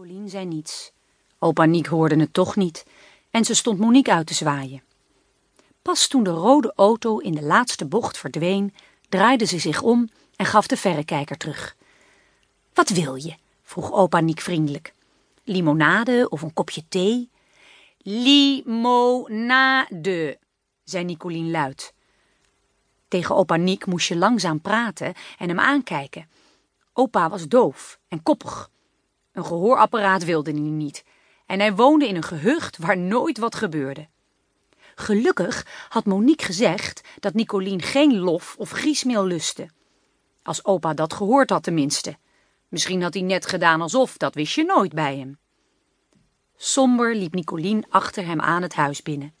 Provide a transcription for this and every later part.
Nicolien zei niets. Opa Niek hoorde het toch niet en ze stond Monique uit te zwaaien. Pas toen de rode auto in de laatste bocht verdween, draaide ze zich om en gaf de verrekijker terug. Wat wil je? vroeg opa Niek vriendelijk. Limonade of een kopje thee? Limonade, zei Nicolien luid. Tegen opa Niek moest je langzaam praten en hem aankijken. Opa was doof en koppig. Een gehoorapparaat wilde hij niet en hij woonde in een gehucht waar nooit wat gebeurde. Gelukkig had Monique gezegd dat Nicolien geen lof of griesmeel lustte. Als opa dat gehoord had tenminste. Misschien had hij net gedaan alsof, dat wist je nooit bij hem. Somber liep Nicolien achter hem aan het huis binnen.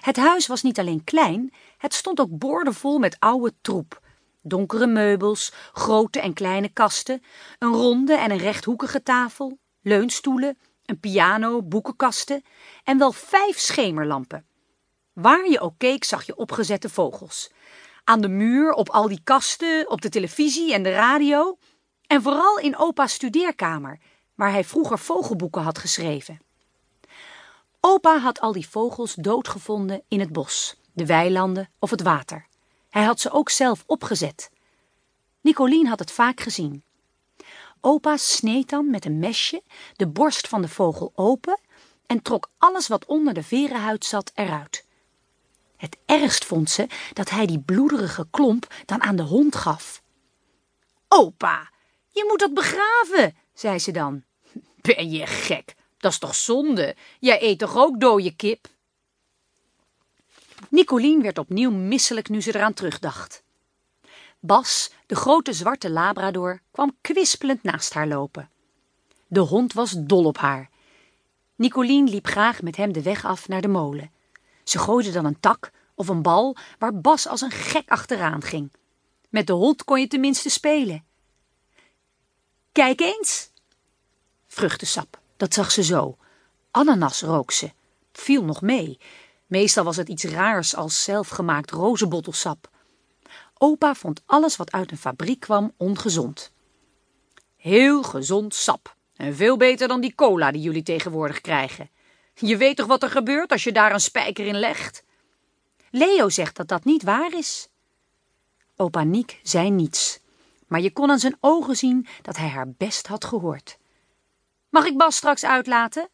Het huis was niet alleen klein, het stond ook boordevol met oude troep. Donkere meubels, grote en kleine kasten, een ronde en een rechthoekige tafel, leunstoelen, een piano, boekenkasten en wel vijf schemerlampen. Waar je ook keek zag je opgezette vogels. Aan de muur, op al die kasten, op de televisie en de radio. En vooral in opa's studeerkamer, waar hij vroeger vogelboeken had geschreven. Opa had al die vogels doodgevonden in het bos, de weilanden of het water. Hij had ze ook zelf opgezet. Nicolien had het vaak gezien. Opa sneed dan met een mesje de borst van de vogel open en trok alles wat onder de verenhuid zat eruit. Het ergst vond ze dat hij die bloederige klomp dan aan de hond gaf. Opa, je moet dat begraven, zei ze dan. Ben je gek? Dat is toch zonde? Jij eet toch ook dode kip? Nicolien werd opnieuw misselijk nu ze eraan terugdacht. Bas, de grote zwarte labrador, kwam kwispelend naast haar lopen. De hond was dol op haar. Nicolien liep graag met hem de weg af naar de molen. Ze gooide dan een tak of een bal waar Bas als een gek achteraan ging. Met de hond kon je tenminste spelen. Kijk eens! Vruchtensap, dat zag ze zo. Ananas rook ze. Viel nog mee. Meestal was het iets raars als zelfgemaakt rozenbottelsap. Opa vond alles wat uit een fabriek kwam ongezond. Heel gezond sap. En veel beter dan die cola die jullie tegenwoordig krijgen. Je weet toch wat er gebeurt als je daar een spijker in legt? Leo zegt dat dat niet waar is. Opa Niek zei niets, maar je kon aan zijn ogen zien dat hij haar best had gehoord. Mag ik Bas straks uitlaten?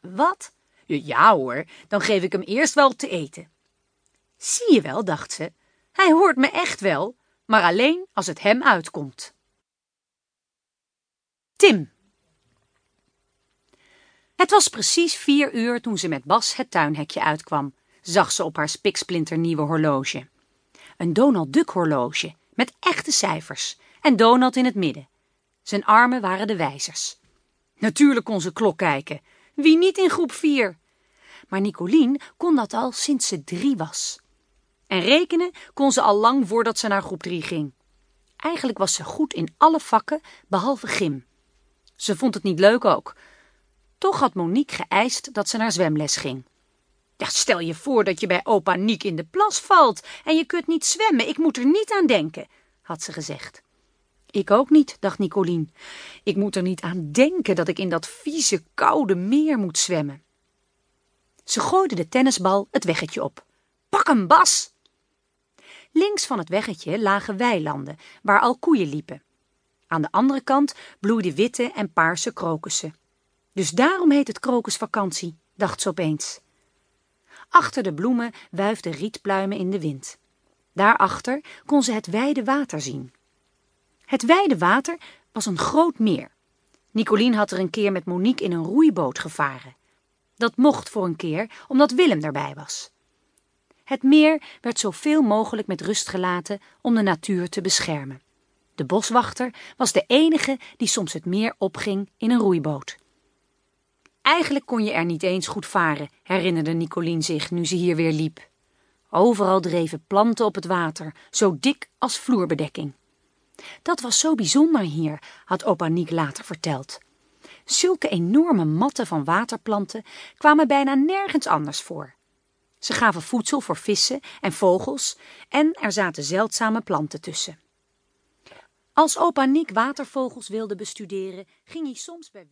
Wat? Ja hoor, dan geef ik hem eerst wel te eten. Zie je wel, dacht ze, hij hoort me echt wel, maar alleen als het hem uitkomt. Tim Het was precies vier uur toen ze met Bas het tuinhekje uitkwam, zag ze op haar spiksplinternieuwe horloge. Een Donald Duck horloge, met echte cijfers, en Donald in het midden. Zijn armen waren de wijzers. Natuurlijk kon ze klok kijken. Wie niet in groep vier? Maar Nicolien kon dat al sinds ze drie was. En rekenen kon ze al lang voordat ze naar groep 3 ging. Eigenlijk was ze goed in alle vakken, behalve gym. Ze vond het niet leuk ook. Toch had Monique geëist dat ze naar zwemles ging. Ja, stel je voor dat je bij opa Niek in de plas valt en je kunt niet zwemmen. Ik moet er niet aan denken, had ze gezegd. Ik ook niet, dacht Nicolien. Ik moet er niet aan denken dat ik in dat vieze, koude meer moet zwemmen. Ze gooide de tennisbal het weggetje op. Pak hem, Bas! Links van het weggetje lagen weilanden, waar al koeien liepen. Aan de andere kant bloeiden witte en paarse krokussen. Dus daarom heet het krokusvakantie, dacht ze opeens. Achter de bloemen wuifden rietpluimen in de wind. Daarachter kon ze het wijde water zien. Het wijde water was een groot meer. Nicolien had er een keer met Monique in een roeiboot gevaren. Dat mocht voor een keer, omdat Willem daarbij was. Het meer werd zoveel mogelijk met rust gelaten om de natuur te beschermen. De boswachter was de enige die soms het meer opging in een roeiboot. Eigenlijk kon je er niet eens goed varen, herinnerde Nicolien zich nu ze hier weer liep. Overal dreven planten op het water, zo dik als vloerbedekking. Dat was zo bijzonder hier, had opa Niek later verteld. Zulke enorme matten van waterplanten kwamen bijna nergens anders voor. Ze gaven voedsel voor vissen en vogels en er zaten zeldzame planten tussen. Als opa Niek watervogels wilde bestuderen, ging hij soms bij